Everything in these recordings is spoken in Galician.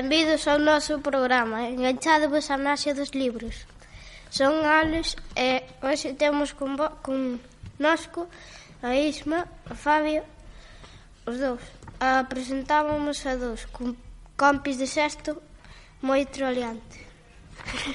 Benvidos ao noso programa Enganchadevos pois a Nasia dos libros. Son Alex e hoxe temos con, bo, con nosco a Isma, a Fabio Os dous. A Presentábamos a dous con compis de sexto moi troleante.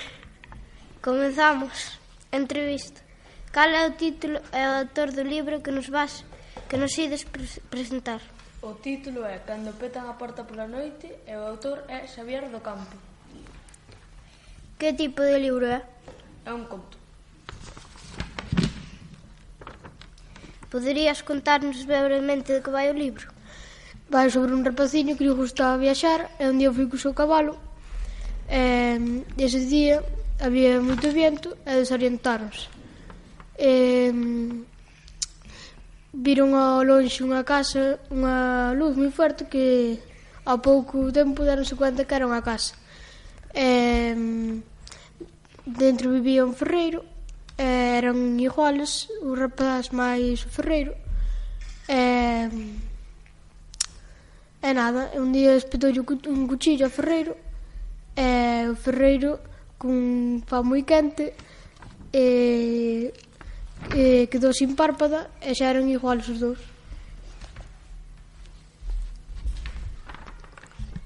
Comenzamos Entrevista. Cal é o título e o autor do libro que nos vas que nos ides pre presentar? O título é Cando petan a porta pola noite e o autor é Xavier do Campo. Que tipo de libro é? É un conto. Poderías contarnos brevemente de que vai o libro? Vai sobre un rapaciño que lle gustaba viaxar e un día foi co seu cabalo e ese día había moito vento e desorientáronse. E, viron ao lonxe unha casa, unha luz moi forte que ao pouco tempo deronse cuenta que era unha casa. E, dentro vivía un ferreiro, e, eran iguales, o rapaz máis o ferreiro. E, e nada, un día espetoulle un cuchillo ao ferreiro, e o ferreiro cun fa moi quente, e eh, quedou sin párpada e xa eran iguales os dous.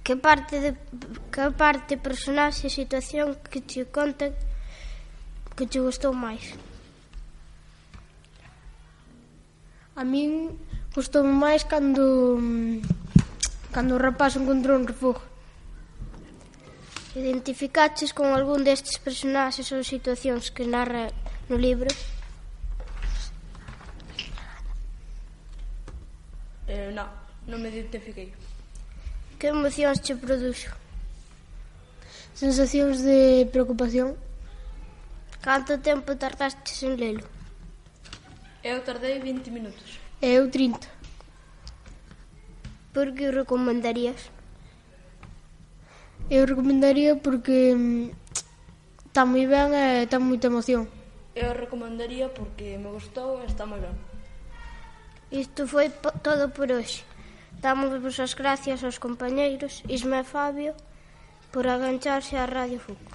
Que parte de que parte personaxe e situación que te contan que te gustou máis? A min gustou máis cando mm, cando o rapaz encontrou un refugio. Identificaches con algún destes personaxes ou situacións que narra no libro? non, non me identifiquei. Que emocións che produxo? Sensacións de preocupación. Canto tempo tardaste en lelo? Eu tardei 20 minutos. Eu 30. Por que o recomendarías? Eu recomendaría porque mm, está moi ben e ten moita emoción. Eu recomendaría porque me gustou e está moi ben. Isto foi todo por hoxe. Damos as gracias aos compañeiros Isma e Fabio por agancharse á Radio Fuco.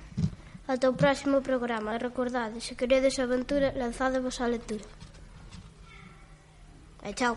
Ata o próximo programa e recordade, se queredes aventura, lanzadevos á lectura. E chao.